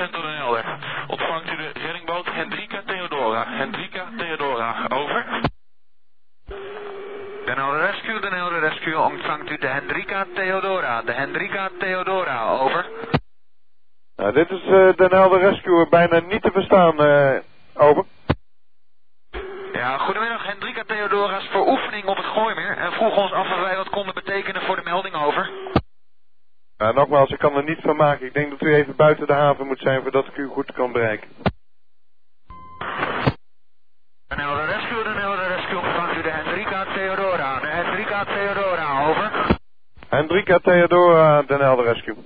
Centro Den Helder. Ontvangt u de reddingboot Hendrika Theodora. Hendrika Theodora, over. Den Helder Rescue, Den Helder Rescue, ontvangt u de Hendrika Theodora. De Hendrika Theodora, over. Nou, dit is eh Den Helder Rescue bijna niet te verstaan, eh over. Ja, goedemiddag. Hendrika Theodora is voor oefening op het Gooimeer en vroeg ons af wat wij wat konden betekenen voor de melding over. Nogmaals, ik kan er niet van maken. Ik denk dat u even buiten de haven moet zijn voordat ik u goed kan bereiken. Helder Rescue, Helder Rescue, ontvangt u de Hendrika Theodora. De Hendrika Theodora, over. Hendrika Theodora, Den Helder Rescue.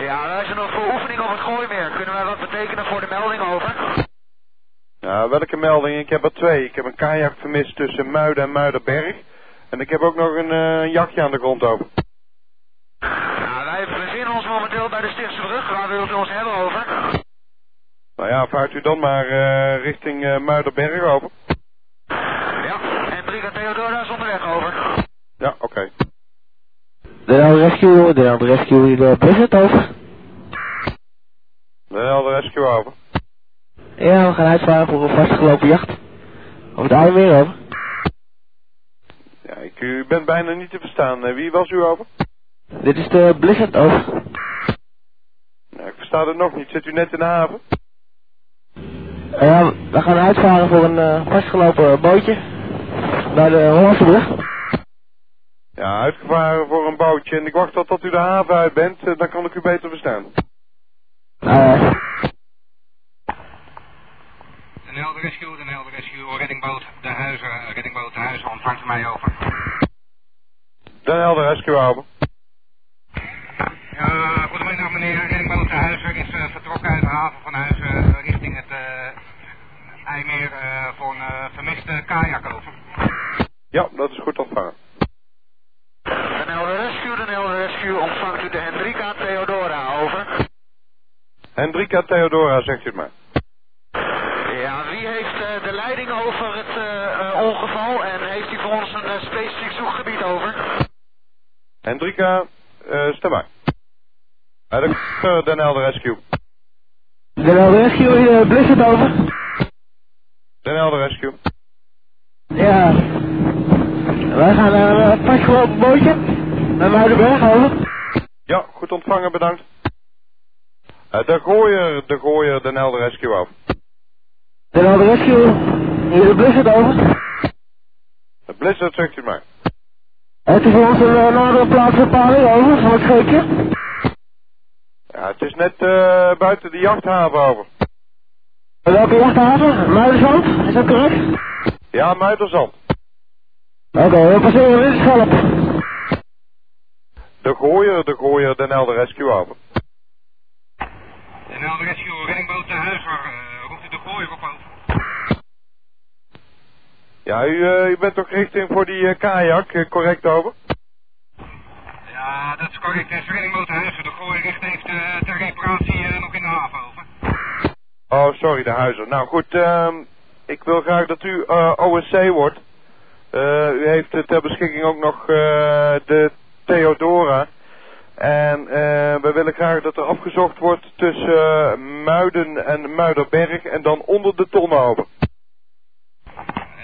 Ja, wij zijn nog voor oefening op het Gooimeer. Kunnen wij wat betekenen voor de melding over? Nou, welke melding? Ik heb er twee. Ik heb een kajak vermist tussen Muiden en Muidenberg. En ik heb ook nog een eh, jachtje aan de grond over. Ja, wij bevinden ons momenteel bij de Stichtse Brug. Waar wilt u ons hebben over? Nou ja, vaart u dan maar eh, richting eh, Muidenberg over. Ja, Hendrika Theodora is onderweg over. Ja, oké. Den Helder Rescue, Den Helder Rescue, de Blizzard over. Helder Rescue over. Ja, we gaan uitvaren voor een vastgelopen jacht. Over het IJmeer over. Ja, ik, u bent bijna niet te verstaan. Eh, wie was u over? Dit is de Blizzard over. Nou, ik versta het nog niet. Zit u net in de haven? Ja, we gaan uitvaren voor een eh, vastgelopen bootje. Naar de Hollandse brug. Ja, uitgevaren voor een bootje. En ik wacht tot, tot u de haven uit bent. eh, dan kan ik u beter verstaan. Eh, Den Helder Rescue, Den Helder Rescue, reddingboot De Huizen, reddingboot De Huizen, ontvangt u mij over. Den Helder Rescue over. Ja, goedemiddag meneer, reddingboot De Huizen is eh, vertrokken uit de haven van Huizen eh, richting het eh IJmeer eh, voor een eh, vermiste kajak over. Ja, dat is goed ontvangen. Helder Rescue, Den Helder Rescue, ontvangt u de Hendrika Theodora, over. Hendrika Theodora, zegt u het maar. Ja, wie heeft eh, de leiding over het eh, eh, ongeval en heeft u voor ons een eh, specifiek zoekgebied over? Hendrika, eh stem maar. Uh, de, eh, Den Helder Rescue. Den Helder Rescue, de Blizzard over. Den Helder Rescue. Ja. Wij gaan naar een vastgelopen bootje. Naar Muidenberg over. Ja, goed ontvangen, bedankt. Eh, de Gooier, de Gooier, Den Helder Rescue over. Den Helder Rescue, hier de Blizzard over. De Blizzard, zegt u het maar. Het is voor ons een uh, nadere plaatsbepaling over, van het. Ja, het is net eh, buiten de jachthaven over. Welke jachthaven? Muiderzand, is dat correct? Ja, Muiderzand. Oké, we passeren dit schelp. De Gooier, de Gooier, Den Helder Rescue over. Den Helder Rescue, reddingboot De Huizen, eh, roept u de gooier op over. Ja, u, eh, u bent toch richting voor die eh, kajak, eh, correct over? Correct. Het is reddingboot De Huizen, de gooier richt heeft eh, ter reparatie eh, nog in de haven over. Oh, sorry, de huizen. Nou goed, ehm, ik wil graag dat u eh, OSC wordt. Eh, u heeft eh, ter beschikking ook nog eh, de Theodora. En eh, we willen graag dat er afgezocht wordt tussen eh, Muiden en Muiderberg en dan onder de Tonhoven.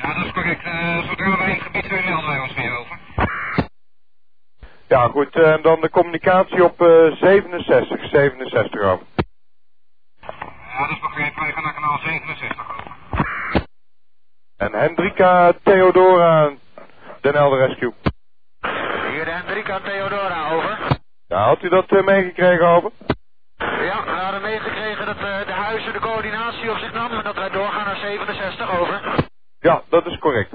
Ja, dat is correct. Eh, zodra wij in het gebied zijn, melden wij ons. Ja goed, eh, en dan de communicatie op eh, 67, 67 over. Ja, dat is begrepen. Wij gaan naar kanaal 67 over. En Hendrika Theodora, Den Helder Rescue. Hier de Hendrika Theodora, over. Ja, had u dat eh, meegekregen over? Ja, we hadden meegekregen dat eh, de huizen de coördinatie op zich nam en dat wij doorgaan naar 67, over. Ja, dat is correct.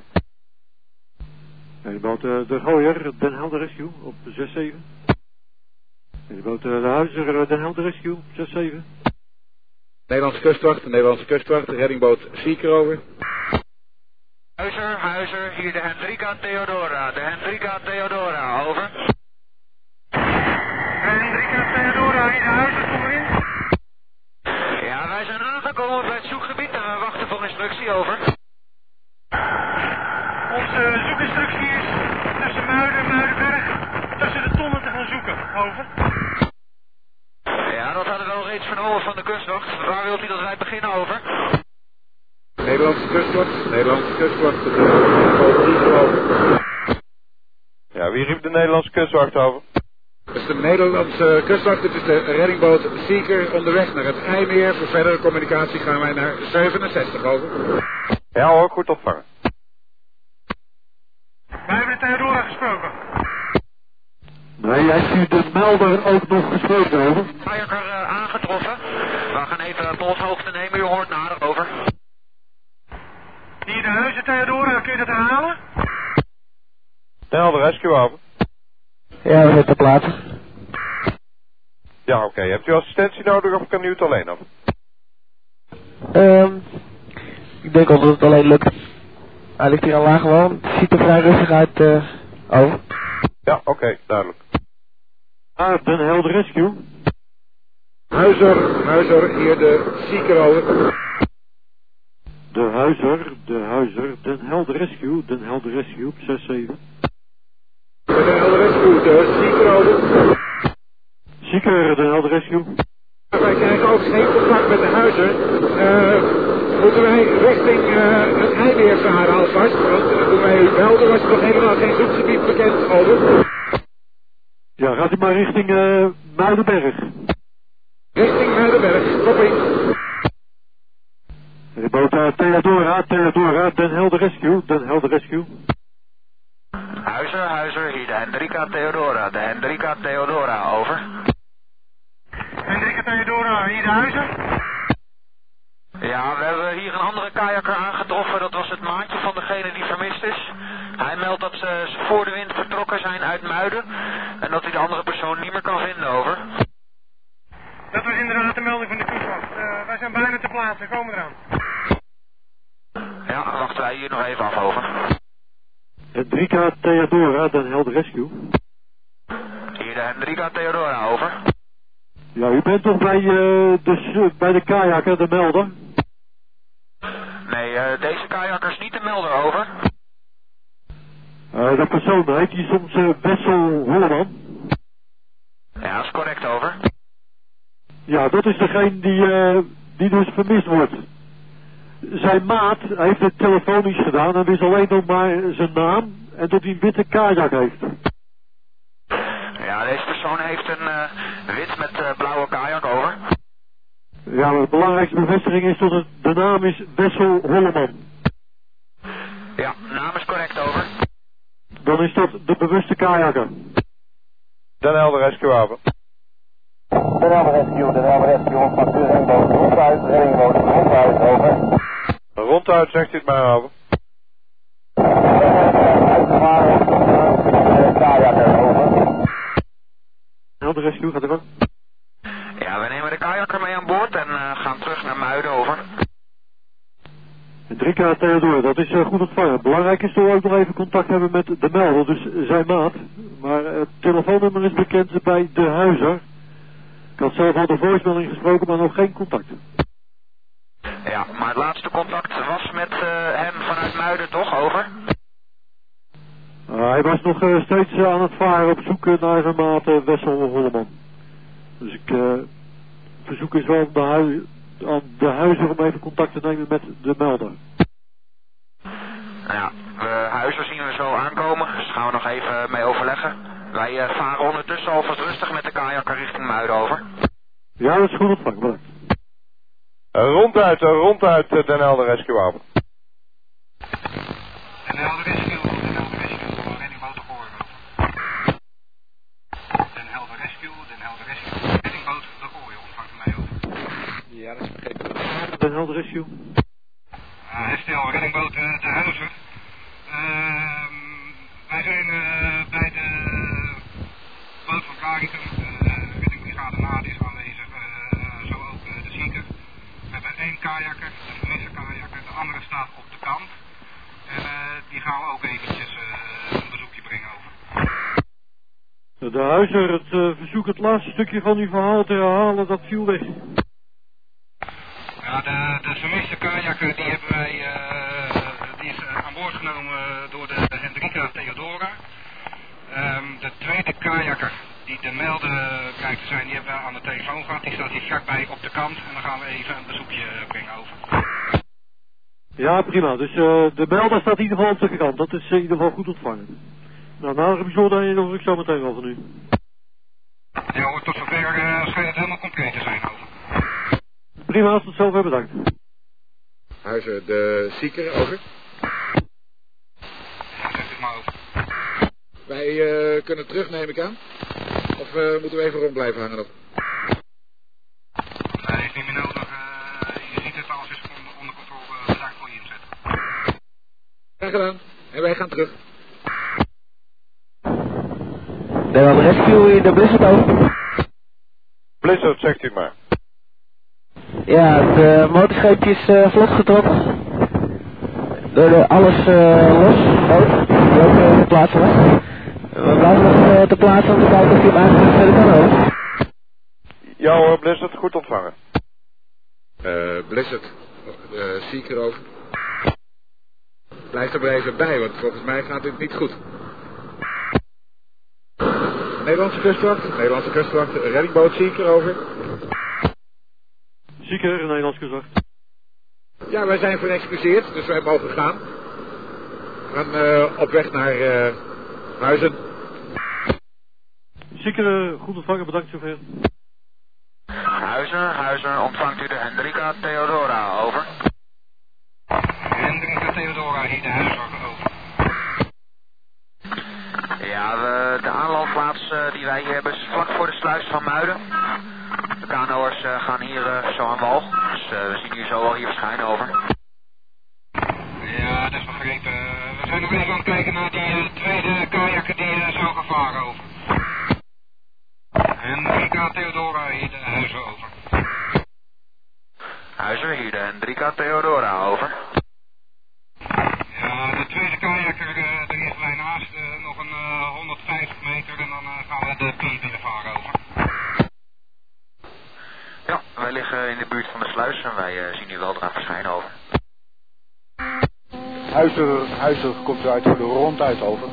De boot eh, De Gooier, Den Helder Rescue op 6-7. De boot eh, De Huizer, eh, Den Helder Rescue 6-7. Nederlandse kustwacht, Nederlandse kustwacht, reddingboot Seeker over. Huizer, Huizer, hier de Hendrika Theodora, de Hendrika Theodora, over. Hendrika Theodora, in de huizen, kom erin. Ja, wij zijn aangekomen bij het zoekgebied en we wachten voor instructie, over. Onze zoekinstructie tussen Muiden en Muidenberg, tussen de tonnen te gaan zoeken. Over. Ja, dat hadden we al reeds Vernoven van de kustwacht. Waar wilt u dat wij beginnen over? Nederlandse kustwacht, Nederlandse kustwacht, de reddingboot Seeker over. Ja, wie riep de Nederlandse kustwacht over? Dat is de Nederlandse kustwacht, dit is de reddingboot Seeker onderweg naar het IJmeer. Voor verdere communicatie gaan wij naar 67 over. Ja hoor, goed ontvangen. Hebben de Theodora gesproken. Nee, heeft u de melder ook nog gesproken over? Kajakker uh, aangetroffen. We gaan even polshoogte nemen, u hoort nader over. Hier de huizen Theodora, kun je dat herhalen? Helder Rescue over. Ja, we zijn ter plaatse. Ja, oké. Hebt u assistentie nodig of kan u het alleen op? Ehm, ik denk al dat het alleen lukt. Hij ligt hier aan laag gewoon. Het ziet er vrij rustig uit. eh over. Ja, oké, duidelijk. Ah, Den Helder Rescue. Huizer, Huizer, hier de Seeker over. De Huizer, de Huizer, Den Helder Rescue, Den Helder Rescue op 6-7. De Helder Rescue, de Seeker over. Zieker, Den Helder Rescue. Wij krijgen ook geen contact met de Huizer. Eh, moeten wij richting eh, het IJmeer varen alvast? Want eh, toen wij u belden was er nog helemaal geen zoekgebied bekend over. Ja, gaat u maar richting eh Muidenberg. Richting Muidenberg, kopie. De boot uh, Theodora, Theodora, Den Helder Rescue, Den Helder Rescue. Huizer, Huizer, hier de Hendrika Theodora. De Hendrika Theodora, over. Hendrika Theodora, hier de huizen? Ja, we hebben hier een andere kajakker aangetroffen. Dat was het maatje van degene die vermist is. Hij meldt dat ze voor de wind vertrokken zijn uit Muiden. En dat hij de andere persoon niet meer kan vinden, over. Dat was inderdaad de melding van de kustwacht. Eh, wij zijn bijna te plaatsen, komen eraan. Ja, wachten wij hier nog even af, over. Hendrika Theodora, Den Helder Rescue. Hier de Hendrika Theodora, over. Ja, u bent toch bij, eh de, bij de kajakker, de melder? Nee, eh, deze kajakker is niet de melder, over. Eh dat persoon, heet die soms eh Wessel Holleman? Ja, dat is correct, over. Ja, dat is degene die, eh, die dus vermist wordt. Zijn maat heeft het telefonisch gedaan en wist alleen nog maar zijn naam en dat hij een witte kajak heeft. Ja, deze persoon heeft een eh, wit met eh, blauwe kajak, over. Ja, maar de belangrijkste bevestiging is dat het, de naam is Wessel Holleman. Ja, naam is correct, over. Dan is dat de bewuste kajakker. Den Helder Rescue over. Den Helder Rescue, Den Helder Rescue, de reddingboot. Ronduit, ronduit, over. Ronduit zegt u het maar over. Uitgevaren, kajakker, over. Helder Rescue, gaat er wel. De kajakker mee aan boord en eh, gaan terug naar Muiden, over. Hendrika Theodor, dat is eh, goed ontvangen. Belangrijk is dat we ook nog even contact hebben met de melder, dus zijn maat. Maar eh, het telefoonnummer is bekend bij de huizer. Ik had zelf al de voicemail gesproken, maar nog geen contact. Ja, maar het laatste contact was met hem vanuit Muiden, toch? Over. Uh, hij was nog uh, steeds aan het varen op zoek naar zijn maat Wessel Holleman. Dus ik verzoek eens wel aan de, hui aan de huizen om even contact te nemen met de melder. Ja, we huizen zien we zo aankomen, dus gaan we nog even mee overleggen. Wij varen ondertussen alvast rustig met de kajakker richting Muiden over. Ja, dat is goed ontvangen, bedankt. ronduit, ronduit Den Helder Rescue over. Den Helder Rescue, Den Helder Rescue, reddingboot de Gooi Den Helder Rescue, Den Helder Rescue, reddingboot de Gooi ontvangt mij over. Ja, dat is begrepen. Den Helder Rescue. Uh, herstel, reddingboot uh, de Huizer. Uh, wij zijn uh, bij de boot van Karikum, de reddingbrigade NAD is aanwezig, zo ook de zieker. We hebben één kajakker, de vermiste kajakker, de andere staat op de kant. En die gaan we ook eventjes een bezoekje brengen over. De huizer, het verzoek het laatste stukje van uw verhaal te herhalen, dat viel weg. Ja, de, de vermiste kajakker die hebben wij, uh, die is uh, aan boord genomen door de, Hendrika Theodora. Um, de tweede kajakker die de melden kijkt te zijn, die hebben we aan de telefoon gehad. Die staat hier vlakbij op de kant. En dan gaan we even een bezoekje brengen over. Ja, prima. Dus eh, de melder staat in ieder geval op de kant. Dat is in ieder geval goed ontvangen. Nou, nadere bijzonderheden hoor ik zo meteen wel van u. Ja hoor, tot zover uh, schijnt het helemaal compleet te zijn over. Prima, tot zover bedankt. Huizen, de zieker, over. Ja, zegt het maar over. Wij uh, kunnen terug, neem ik aan. Of uh, moeten we even rond blijven hangen nog? Nee, is niet meer nodig. Uh, je ziet het, alles is onder, onder controle. Bedankt voor je inzet. Graag gedaan. En wij gaan terug. De rescue in de Blizzard over. Blizzard, zegt u maar. Ja, het uh, motorscheepje is uh, vlot getrokken. Door de, alles uh, los, boot, die ook uh, ter plaatse was. We blijven nog uh, ter plaatse om te kijken of hij hem eigenlijk verder kan houden. Ja hoor, Blizzard, goed ontvangen. Uh, Blizzard, uh, Seeker over. Blijf er maar even bij, want volgens mij gaat dit niet goed. Nederlandse kustwacht, Nederlandse kustwacht, reddingboot Seeker over. Kustwacht. Ja, wij zijn verexcuseerd, dus wij mogen gaan. We gaan uh, op weg naar uh, Huizen. Zieker, goed ontvangen, bedankt zover. Huizen, Huizen, ontvangt u de Hendrika Theodora, over. Hendrika Theodora, hier de Huizen, over. Ja, we, de aanloopplaats uh, die wij hier hebben is vlak voor de sluis van Muiden. Kanoers uh, gaan hier uh, zo aan wal, dus we zien u zo al hier verschijnen over. Ja, dat is begrepen. we zijn nog even aan het kijken naar die tweede kajakken die zou gevaren over. Hendrika Theodora, hier de Huizen, over. Huizen, hier de Hendrika Theodora, over. Ja, de tweede kajakker, er is wij naast uh, nog een uh, 150 meter en dan gaan we de pier binnenvaren over. Liggen in de buurt van de sluis en wij zien u wel eraan verschijnen over. Huizer, Huizer komt eruit voor de ronduit over.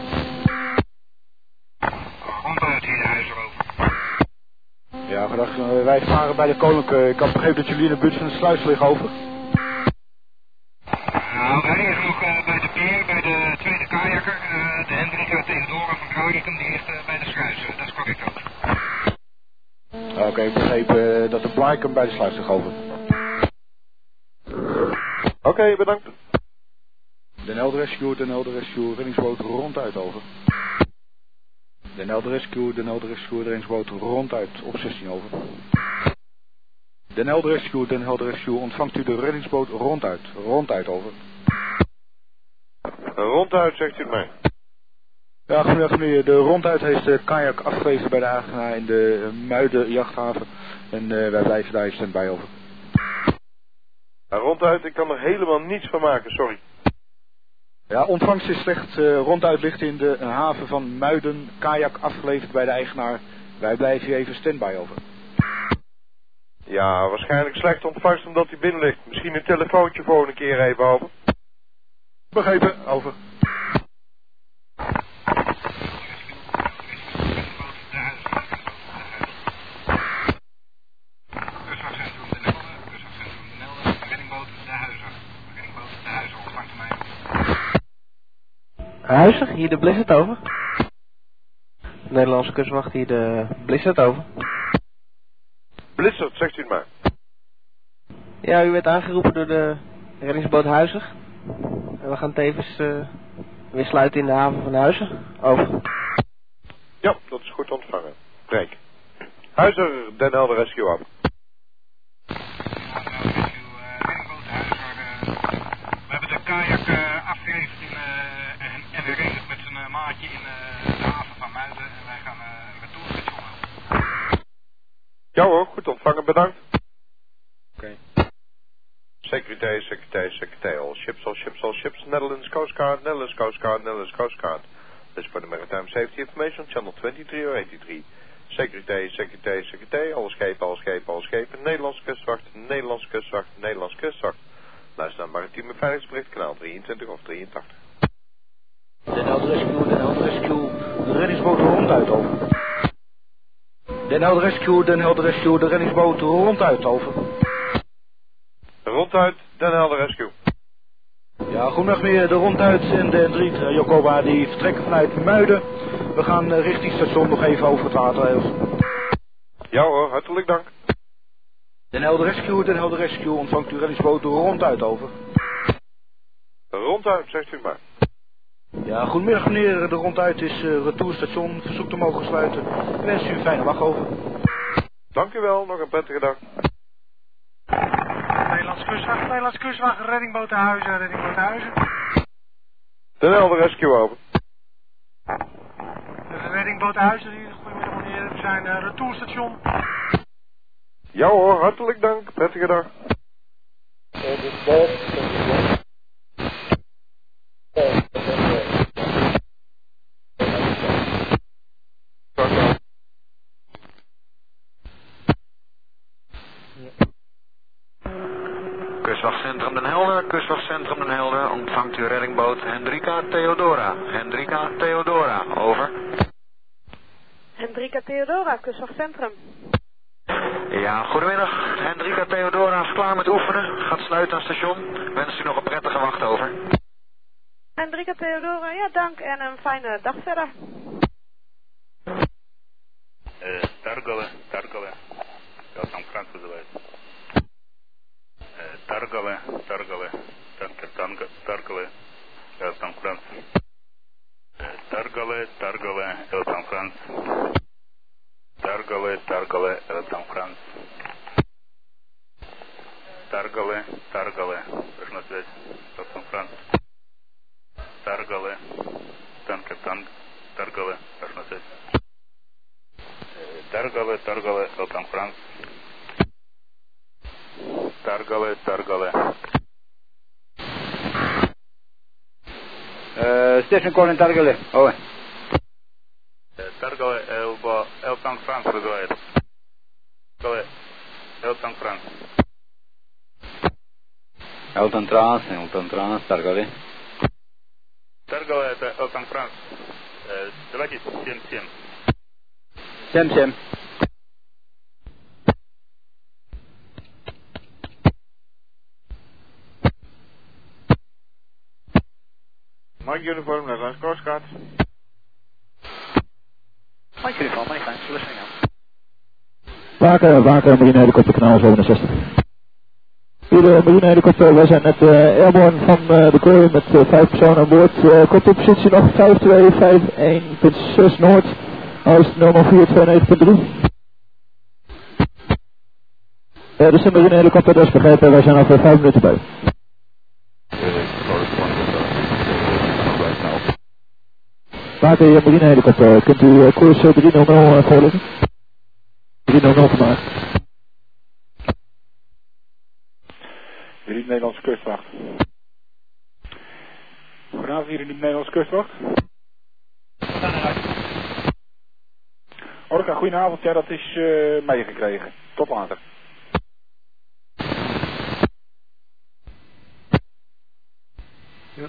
Ronduit hier de Huizer over. Ja, gedacht, wij varen bij de Koninklijke. Ik had begrepen dat jullie in de buurt van de sluis liggen over. Nou, wij liggen nog uh, bij de pier, bij de tweede kajakker. Uh, de Hendrika Theodora van Kronikum, die ligt uh, bij de sluis. dat is correct ook. Oké, ik begreep dat de Blaikum bij de sluis ligt over. Oké, okay, bedankt. De Nelde Rescue, de Nelde Rescue, reddingsboot ronduit over. De Nelde Rescue, de Nelde Rescue, reddingsboot ronduit op 16 over. Den Helder Rescue, Den Helder Rescue, ontvangt u de reddingsboot ronduit. Ronduit over. Ronduit, zegt u mij. Ja, goedemiddag meneer. De ronduit heeft de kajak afgewezen bij de eigenaar in de Muiden jachthaven. En uh, wij blijven daar stand bij over. Ja, ronduit, ik kan er helemaal niets van maken, sorry. Ja, ontvangst is slecht. Uh, ronduit ligt in de haven van Muiden. Kajak afgeleverd bij de eigenaar. Wij blijven hier even standby over. Ja, waarschijnlijk slecht ontvangst omdat hij binnen ligt. Misschien een telefoontje voor een keer even over. Begrepen, over. Huizen, hier de Blizzard over. Nederlandse kustwacht, hier de Blizzard over. Blizzard, zegt u het maar. Ja, u werd aangeroepen door de reddingsboot Huizig. En we gaan tevens uh, weer sluiten in de haven van Huizen. Over. Ja, dat is goed ontvangen. Breek. Huizer, Den Helder Rescue af. We hebben de kajak uh, afgeleverd in, uh, en, en de regent met zijn maatje in de haven van Muiden. En wij gaan retour met Ja hoor, goed ontvangen, bedankt. Oké. Okay. Secretary, secretary, secretary, all ships, all ships, all ships, Netherlands Coast Guard, Netherlands Coast Guard, Netherlands Coast Guard. This for the Maritime Safety Information, channel 23 or 83. Secretary, secretary, secretary, alle schepen, alle schepen, alle schepen, Nederlandse kustwacht, Nederlandse kustwacht, Nederlandse kustwacht. Luister naar maritieme veiligheidsbericht, kanaal 23 of 83. Den Rescue, Den Rescue, de reddingsboot ronduit over. Den Helder Rescue, Den Helder Rescue, de reddingsboot ronduit, over. Ronduit, Den Helder Rescue. Ja, goedemiddag meneer, de ronduit en de N3 uh, Jokoba die vertrekken vanuit Muiden. We gaan uh, richting station nog even over het water. Ja hoor, hartelijk dank. Den Helder Rescue, Den Helder Rescue, ontvangt u reddingsboot ronduit, over. Ronduit, zegt u maar. Ja, goedemiddag meneer, de ronduit is uh, retourstation, verzoek te mogen sluiten. Ik wens u een fijne wacht over. Dank u wel, nog een prettige dag. Nederlands kustwacht, Nederlands kustwacht, reddingboot de Huizen, reddingboot de Huizen. Den Helder Rescue over. De reddingboot de Huizen, goedemiddag meneer, we zijn uh, retourstation. Ja hoor, hartelijk dank, prettige dag. Kustwachtcentrum Den Helder, Kustwachtcentrum Den Helder, ontvangt u reddingboot Hendrika Theodora. Hendrika Theodora, over. Hendrika Theodora, Kustwachtcentrum. Ja, goedemiddag. Hendrika Theodora is klaar met oefenen. Gaat sluiten aan station. Wens u nog een prettige wacht over. Hendrika Theodora, ja dank en een fijne dag verder. Э, торговая, торговая. Как там Франц называется? Э, торговая, торговая. Танкер, танго, торговая. Как там Франц? Э, торговая, торговая. Как там Франц? Таргале, Таргале, Родом Франц. Таргале, Таргале, прошу на связь, Родом Франц. Таргале, Танка, Танк, Таргале, прошу на связь. Таргале, Таргале, Родом Франц. Таргале, Таргале. Э, Стефан Колин Таргале, ой. Франц вызывает. Николай, Элтон Франц. Элтон Транс, Элтон Транс, торговали. Торговая это Элтон Франс. Э, давайте 7-7. 7-7. Mag jullie voor hem naar zijn Mike Uniform, many thanks, listening out. Waken, waken, marinehelikopter kanaal 67. Hier de marinehelikopter, wij zijn net uh, airborne van uh, de Kooi met uh, vijf personen aan boord. Uh, op positie nog 5251.6 Noord, oost 00429.3. Uh, dus de marinehelikopter, dat is begrepen, wij zijn over 5 minuten bij. Waken, je marinehelikopter, kunt u uh, koers 300 uh, voorleggen? 300 gemaakt. Hier de Nederlandse kustwacht. Goedenavond, hier in de Nederlandse kustwacht. Orca, goedenavond. Ja, dat is uh, meegekregen. Tot later. Ja.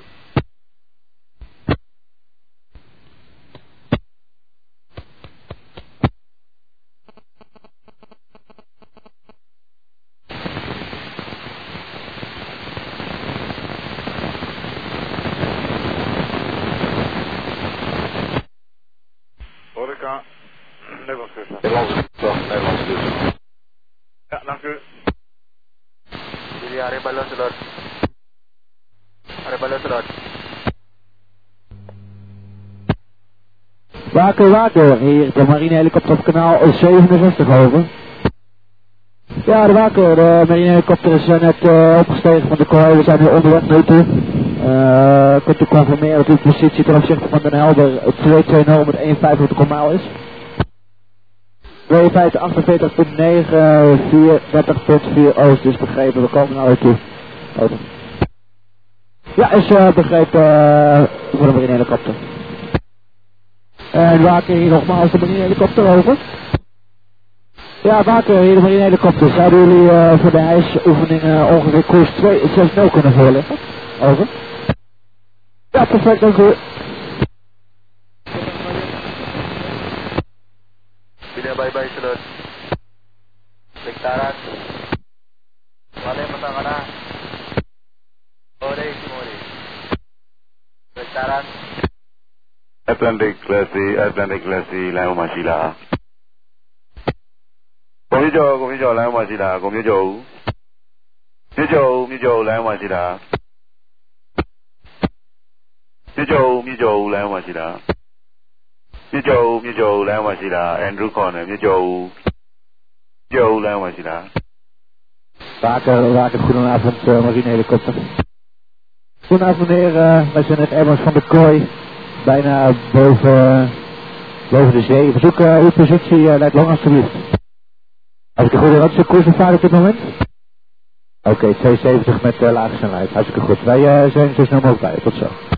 Orca, Nederlands. Nederlandse kustwacht, Nederlandse kustwacht. Ja, dank u. Jullie los dolor. Waken, waken, hier de marinehelikopter op kanaal 67 over. Ja, de waken, de marinehelikopter is uh, net uh, opgestegen van de kooi, we zijn nu onderweg naartoe. Uh, kunt u confirmeren dat uw positie ten opzichte van Den Helder 220 met 1,5 op de komaal is? 52, 48.9, 4, 30.4 oost is begrepen, we komen naar u toe. Over. Ja, is uh, begrepen uh, voor de marinehelikopter. En waken hier nogmaals de marinehelikopter over. Ja, waken hier de marinehelikopter. Zouden jullie uh, voor de ijsoefeningen ongeveer koers 2, 6 0 kunnen voorleggen? Over. Ja, perfect, dank u. Atlantic Classy Atlantic Classy လိုင်းပေါ်မှာရှိလားကိုမြကျော်ကိုမြကျော်လိုင်းပေါ်မှာရှိလားကိုမြကျော်မြကျော်မြကျော်လိုင်းပေါ်မှာရှိလားမြကျော်မြကျော်လိုင်းပေါ်မှာရှိလားမြကျော်မြကျော်လိုင်းပေါ်မှာရှိလားအန်ဒရူးခေါ်နေမြကျော်မြကျော်လိုင်းပေါ်မှာရှိလား Waker, waker, goedenavond, uh, marinehelikopter. Goedenavond meneer, uh, wij zijn het Emmers van de Kooi, bijna boven, boven de zee. Verzoek uh, uw positie, uh, leidt lang alstublieft. Als ik goed heb, wat is de koersgevaar op dit moment? Oké, 270 met uh, lage snelheid, hartstikke goed. Wij uh, zijn zo snel mogelijk bij, tot zo.